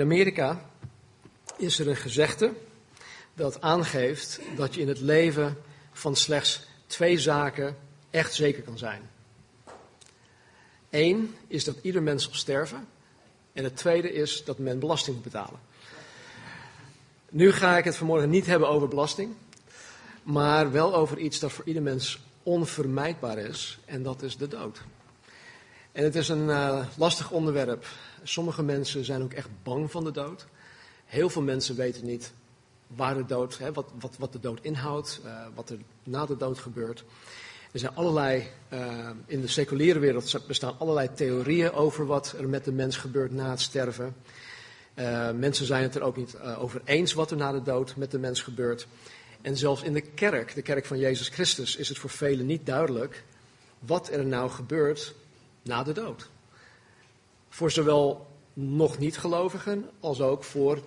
In Amerika is er een gezegde dat aangeeft dat je in het leven van slechts twee zaken echt zeker kan zijn. Eén is dat ieder mens zal sterven. En het tweede is dat men belasting moet betalen. Nu ga ik het vanmorgen niet hebben over belasting, maar wel over iets dat voor ieder mens onvermijdbaar is, en dat is de dood. En het is een uh, lastig onderwerp. Sommige mensen zijn ook echt bang van de dood. Heel veel mensen weten niet waar de dood, hè, wat, wat, wat de dood inhoudt, uh, wat er na de dood gebeurt. Er zijn allerlei, uh, in de seculiere wereld bestaan allerlei theorieën over wat er met de mens gebeurt na het sterven. Mensen zijn het er ook niet over eens wat er na de dood met de mens gebeurt. En zelfs in de kerk, de kerk van Jezus Christus, is het voor velen niet duidelijk wat er nou gebeurt na de dood. Voor zowel nog niet-gelovigen als ook voor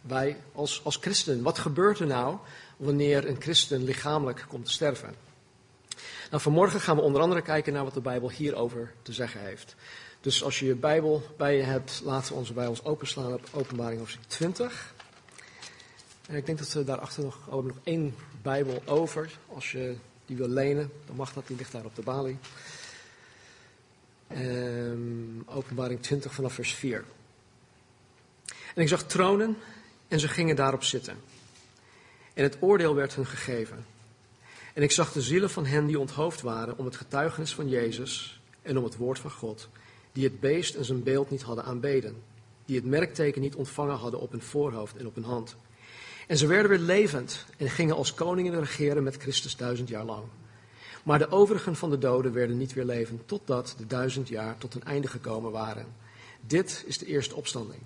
wij als, als christenen. Wat gebeurt er nou wanneer een christen lichamelijk komt te sterven? Nou, vanmorgen gaan we onder andere kijken naar wat de Bijbel hierover te zeggen heeft. Dus als je je Bijbel bij je hebt, laten we onze Bijbels openslaan op Openbaring hoofdstuk 20. En ik denk dat we daarachter nog, oh, nog één Bijbel over. Als je die wil lenen, dan mag dat, die ligt daar op de balie. Um, openbaring 20 vanaf vers 4. En ik zag tronen en ze gingen daarop zitten. En het oordeel werd hun gegeven. En ik zag de zielen van hen die onthoofd waren om het getuigenis van Jezus en om het woord van God, die het beest en zijn beeld niet hadden aanbeden, die het merkteken niet ontvangen hadden op hun voorhoofd en op hun hand. En ze werden weer levend en gingen als koningen regeren met Christus duizend jaar lang. Maar de overigen van de doden werden niet weer levend, totdat de duizend jaar tot een einde gekomen waren. Dit is de eerste opstanding.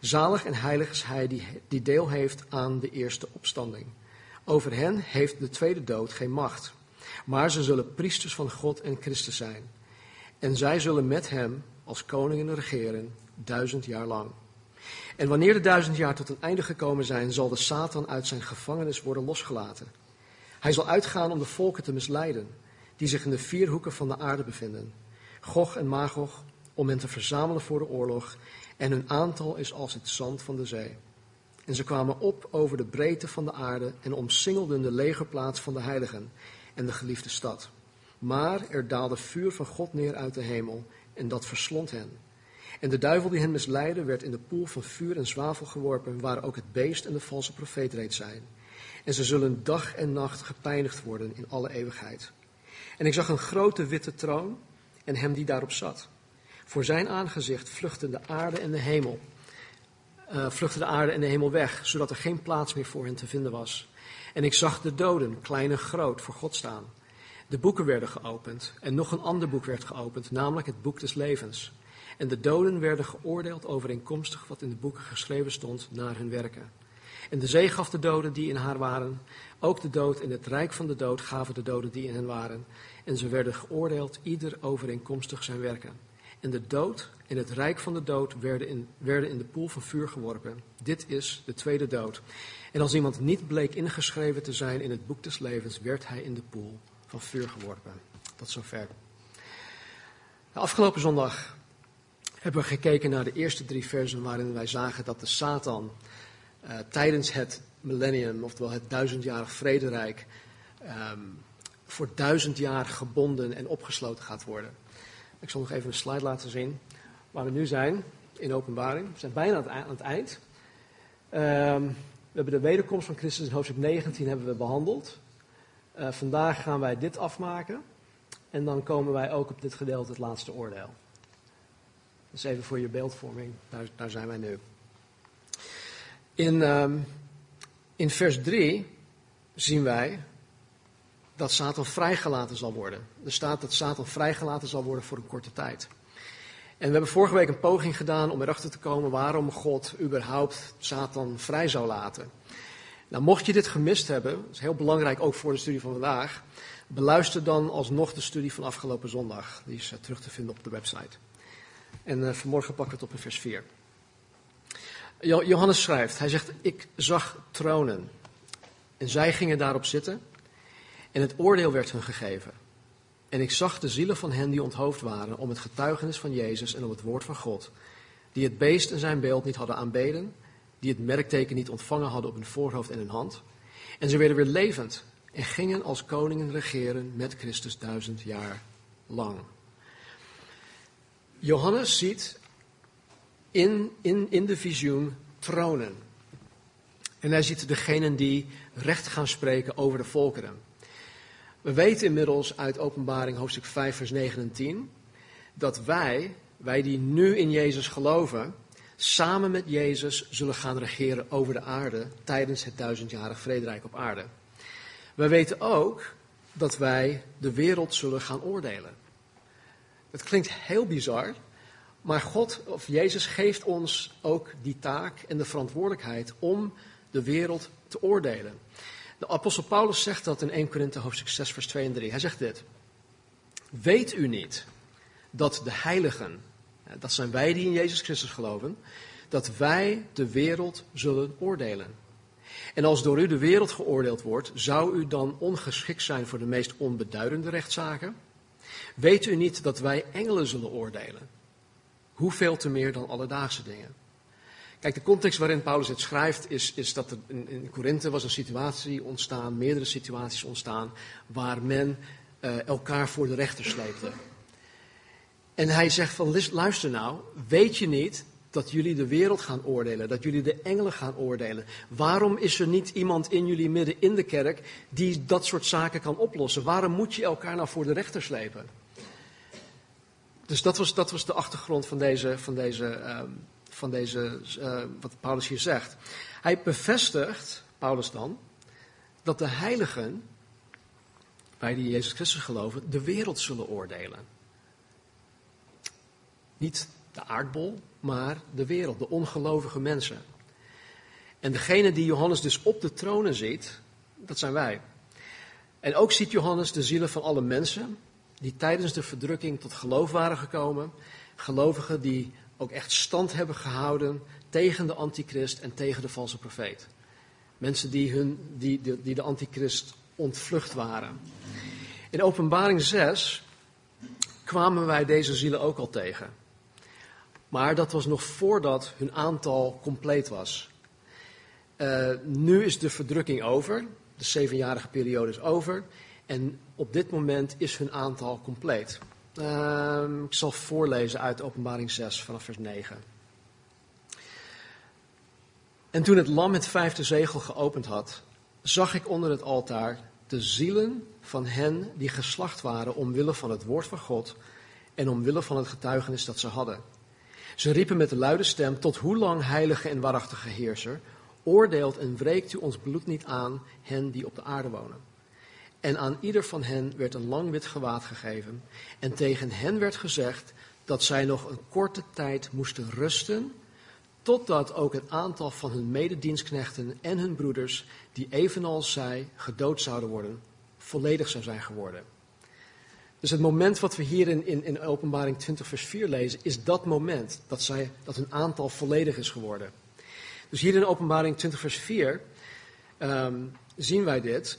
Zalig en heilig is hij die, die deel heeft aan de eerste opstanding. Over hen heeft de tweede dood geen macht. Maar ze zullen priesters van God en Christus zijn. En zij zullen met hem als koningen regeren duizend jaar lang. En wanneer de duizend jaar tot een einde gekomen zijn, zal de Satan uit zijn gevangenis worden losgelaten. Hij zal uitgaan om de volken te misleiden, die zich in de vier hoeken van de aarde bevinden. Gog en Magog, om hen te verzamelen voor de oorlog, en hun aantal is als het zand van de zee. En ze kwamen op over de breedte van de aarde en omsingelden de legerplaats van de heiligen en de geliefde stad. Maar er daalde vuur van God neer uit de hemel en dat verslond hen. En de duivel die hen misleidde werd in de poel van vuur en zwavel geworpen, waar ook het beest en de valse profeet reeds zijn. En ze zullen dag en nacht gepijnigd worden in alle eeuwigheid. En ik zag een grote witte troon en hem die daarop zat. Voor zijn aangezicht vluchtten de aarde en de hemel uh, vluchtte de aarde en de hemel weg, zodat er geen plaats meer voor hen te vinden was. En ik zag de doden, klein en groot, voor God staan. De boeken werden geopend en nog een ander boek werd geopend, namelijk het boek des levens. En de doden werden geoordeeld overeenkomstig wat in de boeken geschreven stond naar hun werken. En de zee gaf de doden die in haar waren, ook de dood en het rijk van de dood gaven de doden die in hen waren. En ze werden geoordeeld, ieder overeenkomstig zijn werken. En de dood en het rijk van de dood werden in, werden in de poel van vuur geworpen. Dit is de tweede dood. En als iemand niet bleek ingeschreven te zijn in het boek des levens, werd hij in de poel van vuur geworpen. Tot zover. De afgelopen zondag hebben we gekeken naar de eerste drie versen waarin wij zagen dat de Satan uh, tijdens het millennium, oftewel het duizendjarig vrederijk, um, voor duizend jaar gebonden en opgesloten gaat worden. Ik zal nog even een slide laten zien waar we nu zijn in openbaring. We zijn bijna aan het eind. Um, we hebben de wederkomst van Christus in hoofdstuk 19 hebben we behandeld. Uh, vandaag gaan wij dit afmaken. En dan komen wij ook op dit gedeelte het laatste oordeel. Dus even voor je beeldvorming, daar, daar zijn wij nu. In, um, in vers 3 zien wij dat Satan vrijgelaten zal worden. Er staat dat Satan vrijgelaten zal worden voor een korte tijd. En we hebben vorige week een poging gedaan om erachter te komen waarom God überhaupt Satan vrij zou laten. Nou, mocht je dit gemist hebben, dat is heel belangrijk ook voor de studie van vandaag, beluister dan alsnog de studie van afgelopen zondag. Die is uh, terug te vinden op de website. En uh, vanmorgen pakken we het op in vers 4. Johannes schrijft, hij zegt, ik zag tronen. En zij gingen daarop zitten en het oordeel werd hun gegeven. En ik zag de zielen van hen die onthoofd waren om het getuigenis van Jezus en om het woord van God, die het beest en zijn beeld niet hadden aanbeden, die het merkteken niet ontvangen hadden op hun voorhoofd en hun hand. En ze werden weer levend en gingen als koningen regeren met Christus duizend jaar lang. Johannes ziet in, in, in de visioen tronen. En hij ziet degenen die recht gaan spreken over de volkeren. We weten inmiddels uit Openbaring hoofdstuk 5, vers 9 en 10 dat wij, wij die nu in Jezus geloven, samen met Jezus zullen gaan regeren over de aarde tijdens het duizendjarig vrederijk op aarde. We weten ook dat wij de wereld zullen gaan oordelen. Het klinkt heel bizar, maar God of Jezus geeft ons ook die taak en de verantwoordelijkheid om de wereld te oordelen. De apostel Paulus zegt dat in 1 Korinthe hoofdstuk 6 vers 2 en 3. Hij zegt dit. Weet u niet dat de heiligen, dat zijn wij die in Jezus Christus geloven, dat wij de wereld zullen oordelen. En als door u de wereld geoordeeld wordt, zou u dan ongeschikt zijn voor de meest onbeduidende rechtszaken? Weet u niet dat wij engelen zullen oordelen? Hoeveel te meer dan alledaagse dingen? Kijk, de context waarin Paulus het schrijft is, is dat er in, in Korinthe was een situatie ontstaan, meerdere situaties ontstaan, waar men uh, elkaar voor de rechter sleepte. En hij zegt van, luister nou, weet je niet dat jullie de wereld gaan oordelen, dat jullie de engelen gaan oordelen? Waarom is er niet iemand in jullie midden in de kerk die dat soort zaken kan oplossen? Waarom moet je elkaar nou voor de rechter slepen? Dus dat was, dat was de achtergrond van deze, van deze, uh, van deze uh, wat Paulus hier zegt. Hij bevestigt, Paulus dan, dat de heiligen, wij die Jezus Christus geloven, de wereld zullen oordelen. Niet de aardbol, maar de wereld, de ongelovige mensen. En degene die Johannes dus op de tronen ziet, dat zijn wij. En ook ziet Johannes de zielen van alle mensen die tijdens de verdrukking tot geloof waren gekomen. Gelovigen die ook echt stand hebben gehouden tegen de antichrist en tegen de valse profeet. Mensen die, hun, die, die, de antichrist ontvlucht waren. In openbaring 6 kwamen wij deze zielen ook al tegen. Maar dat was nog voordat hun aantal compleet was. Uh, nu is de verdrukking over. De zevenjarige periode is over. En op dit moment is hun aantal compleet. Uh, ik zal voorlezen uit Openbaring 6 vanaf vers 9. En toen het lam het vijfde zegel geopend had, zag ik onder het altaar de zielen van hen die geslacht waren omwille van het woord van God en omwille van het getuigenis dat ze hadden. Ze riepen met een luide stem, tot hoe lang, heilige en waarachtige heerser, oordeelt en wreekt u ons bloed niet aan hen die op de aarde wonen. En aan ieder van hen werd een lang wit gewaad gegeven. En tegen hen werd gezegd dat zij nog een korte tijd moesten rusten, totdat ook het aantal van hun mededienstknechten en hun broeders, die evenals zij gedood zouden worden, volledig zou zijn geworden. Dus het moment wat we hier in, in, in Openbaring 20, vers 4 lezen, is dat moment dat, zij, dat hun aantal volledig is geworden. Dus hier in Openbaring 20, vers 4 um, zien wij dit.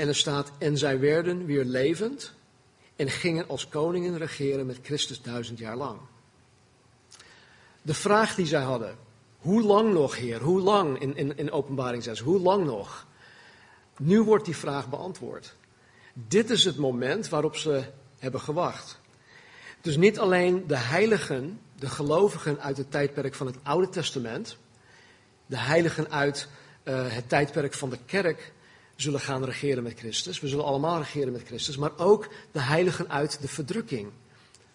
En er staat, en zij werden weer levend en gingen als koningen regeren met Christus duizend jaar lang. De vraag die zij hadden, hoe lang nog, Heer? Hoe lang in, in, in Openbaring 6? Hoe lang nog? Nu wordt die vraag beantwoord. Dit is het moment waarop ze hebben gewacht. Dus niet alleen de heiligen, de gelovigen uit het tijdperk van het Oude Testament, de heiligen uit uh, het tijdperk van de kerk zullen gaan regeren met Christus. We zullen allemaal regeren met Christus, maar ook de heiligen uit de verdrukking.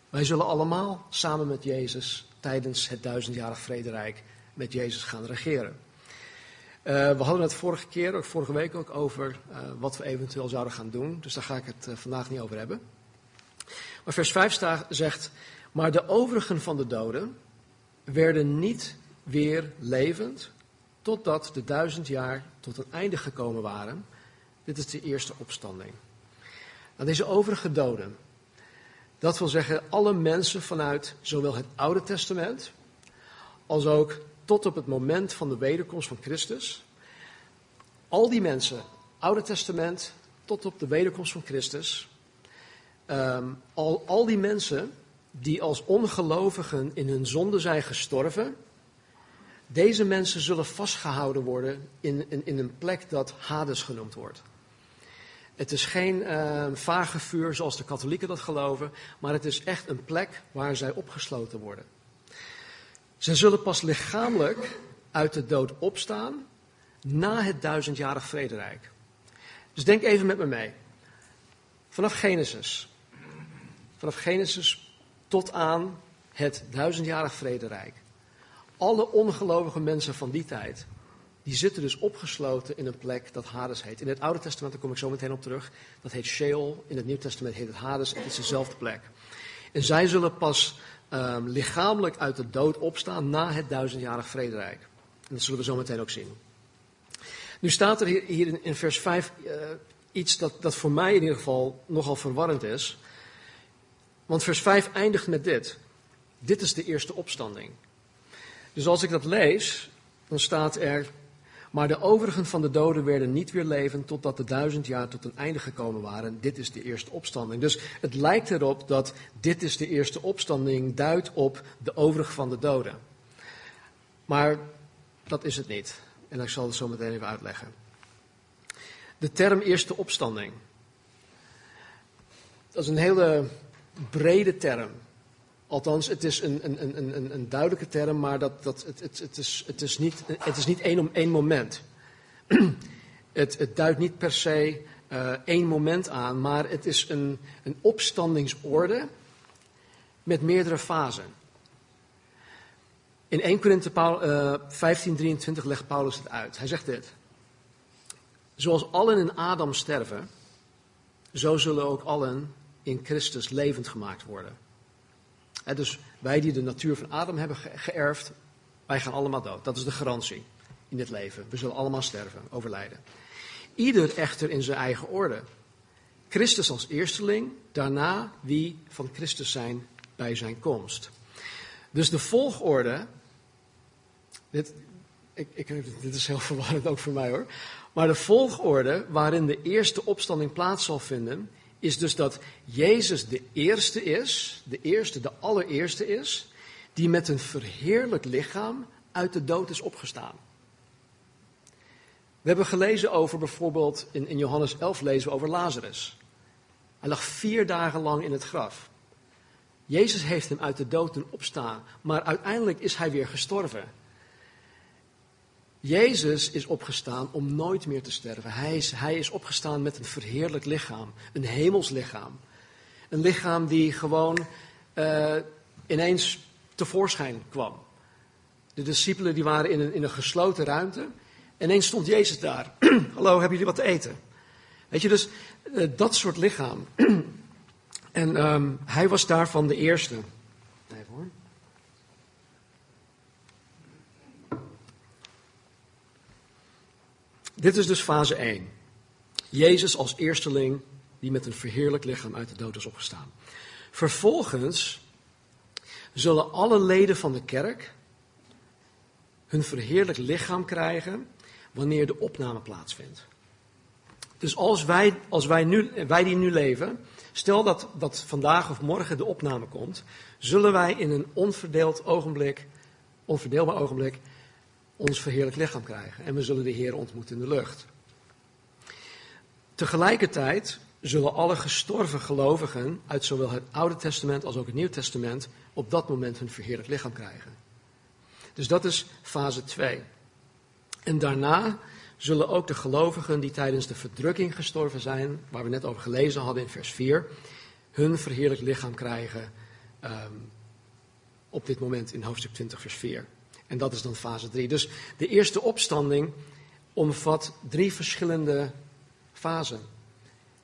Wij zullen allemaal samen met Jezus tijdens het duizendjarig vrederijk met Jezus gaan regeren. Uh, we hadden het vorige keer, vorige week ook, over uh, wat we eventueel zouden gaan doen. Dus daar ga ik het uh, vandaag niet over hebben. Maar vers 5 sta, zegt, maar de overigen van de doden werden niet weer levend, totdat de duizend jaar tot een einde gekomen waren. Dit is de eerste opstanding. Deze overige doden, dat wil zeggen alle mensen vanuit zowel het Oude Testament als ook tot op het moment van de wederkomst van Christus. Al die mensen, Oude Testament tot op de wederkomst van Christus, um, al, al die mensen die als ongelovigen in hun zonde zijn gestorven, deze mensen zullen vastgehouden worden in, in, in een plek dat Hades genoemd wordt. Het is geen uh, vage vuur zoals de katholieken dat geloven, maar het is echt een plek waar zij opgesloten worden. Ze zullen pas lichamelijk uit de dood opstaan na het duizendjarig vrederijk. Dus denk even met me mee. Vanaf Genesis. Vanaf Genesis tot aan het duizendjarig vrederijk. Alle ongelovige mensen van die tijd, die zitten dus opgesloten in een plek dat Hades heet. In het Oude Testament, daar kom ik zo meteen op terug, dat heet Sheol. In het Nieuw Testament heet het Hades. Het is dezelfde plek. En zij zullen pas um, lichamelijk uit de dood opstaan na het duizendjarig vrederijk. En dat zullen we zo meteen ook zien. Nu staat er hier, in, vers 5 uh, eh, iets dat, dat voor mij in ieder geval nogal verwarrend is. Want vers 5 eindigt met dit. Dit is de eerste opstanding. Dus als ik dat lees, dan staat er. Maar de overigen van de doden werden niet weer levend totdat de duizend jaar tot een einde gekomen waren. Dit is de eerste opstanding. Dus het lijkt erop dat dit is de eerste opstanding duidt op de overigen van de doden. Maar dat is het niet. En ik zal het zo meteen even uitleggen. De term eerste opstanding. Dat is een hele brede term. Althans, het is een, een, een, een, duidelijke term, maar dat, dat, het, het, het, is, het is niet, het is niet één om één moment. het, het duidt niet per se uh, één moment aan, maar het is een, een opstandingsorde met meerdere fasen. In 1 Korinthe uh, 15:23 legt Paulus het uit. Hij zegt dit: Zoals allen in Adam sterven, zo zullen ook allen in Christus levend gemaakt worden. Dus wij die de natuur van Adam hebben geërfd, wij gaan allemaal dood. Dat is de garantie in dit leven. We zullen allemaal sterven, overlijden. Ieder echter in zijn eigen orde. Christus als eersteling, daarna wie van Christus zijn bij zijn komst. Dus de volgorde, dit, ik, ik, dit is heel verwarrend ook voor mij hoor. Maar de volgorde waarin de eerste opstanding plaats zal vinden, is dus dat Jezus de eerste is, de eerste, de allereerste is, die met een verheerlijk lichaam uit de dood is opgestaan. We hebben gelezen over bijvoorbeeld, in, in Johannes 11 lezen we over Lazarus. Hij lag vier dagen lang in het graf. Jezus heeft hem uit de dood doen opstaan, maar uiteindelijk is hij weer gestorven. Jezus is opgestaan om nooit meer te sterven. Hij is, hij is opgestaan met een verheerlijk lichaam, een hemels lichaam. Een lichaam die gewoon uh, ineens tevoorschijn kwam. De discipelen die waren in een, in een gesloten ruimte. Ineens stond Jezus daar. Hallo, hebben jullie wat te eten? Weet je, dus uh, dat soort lichaam. en um, hij was daarvan de eerste. Even hoor. Dit is dus fase 1. Jezus als eersteling die met een verheerlijk lichaam uit de dood is opgestaan. Vervolgens zullen alle leden van de kerk hun verheerlijk lichaam krijgen wanneer de opname plaatsvindt. Dus als wij, als wij, nu, wij die nu leven, stel dat, dat vandaag of morgen de opname komt, zullen wij in een onverdeeld ogenblik, onverdeelbaar ogenblik ons verheerlijk lichaam krijgen. En we zullen de Heer ontmoeten in de lucht. Tegelijkertijd zullen alle gestorven gelovigen uit zowel het Oude Testament als ook het Nieuw Testament op dat moment hun verheerlijk lichaam krijgen. Dus dat is fase 2. En daarna zullen ook de gelovigen die tijdens de verdrukking gestorven zijn, waar we net over gelezen hadden in vers 4, hun verheerlijk lichaam krijgen um, op dit moment in hoofdstuk 20, vers 4. En dat is dan fase 3. Dus de eerste opstanding omvat drie verschillende fasen.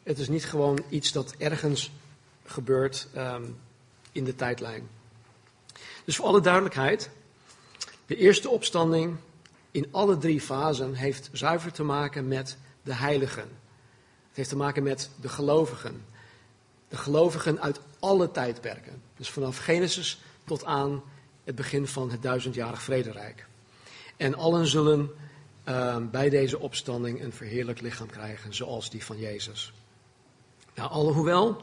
Het is niet gewoon iets dat ergens gebeurt um, in de tijdlijn. Dus voor alle duidelijkheid, de eerste opstanding in alle drie fasen heeft zuiver te maken met de heiligen. Het heeft te maken met de gelovigen. De gelovigen uit alle tijdperken. Dus vanaf Genesis tot aan het begin van het duizendjarig vrederijk. En allen zullen uh, bij deze opstanding een verheerlijk lichaam krijgen, zoals die van Jezus. Nou, alhoewel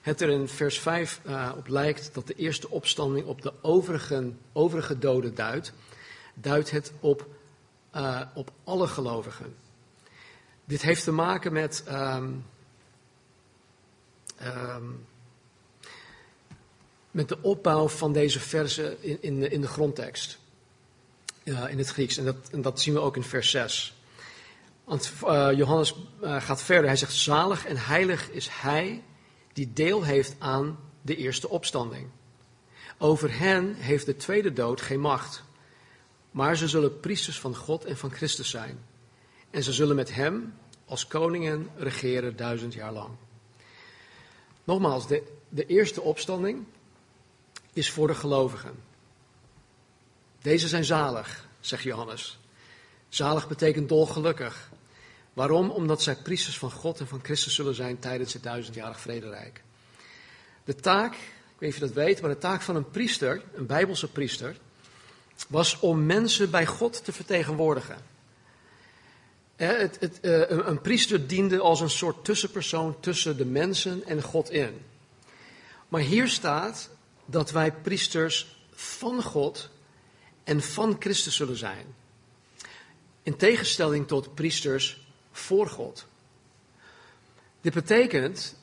het er in vers 5 uh, op lijkt dat de eerste opstanding op de overige, overige doden duidt, duidt het op, uh, op alle gelovigen. Dit heeft te maken met. Um, um, met de opbouw van deze versen in, in, in de grondtekst. In het Grieks. En dat, dat zien we ook in vers 6. Want uh, Johannes uh, gaat verder. Hij zegt: Zalig en heilig is hij die deel heeft aan de eerste opstanding. Over hen heeft de tweede dood geen macht. Maar ze zullen priesters van God en van Christus zijn. En ze zullen met hem als koningen regeren duizend jaar lang. Nogmaals, de, de eerste opstanding is voor de gelovigen. Deze zijn zalig, zegt Johannes. Zalig betekent dolgelukkig. Waarom? Omdat zij priesters van God en van Christus zullen zijn tijdens het duizendjarig vrederijk. De taak, ik weet niet of je dat weet, maar de taak van een priester, een bijbelse priester, was om mensen bij God te vertegenwoordigen. Het, het, eh, een priester diende als een soort tussenpersoon tussen de mensen en God in. Maar hier staat dat wij priesters van God en van Christus zullen zijn. In tegenstelling tot priesters voor God. Dit betekent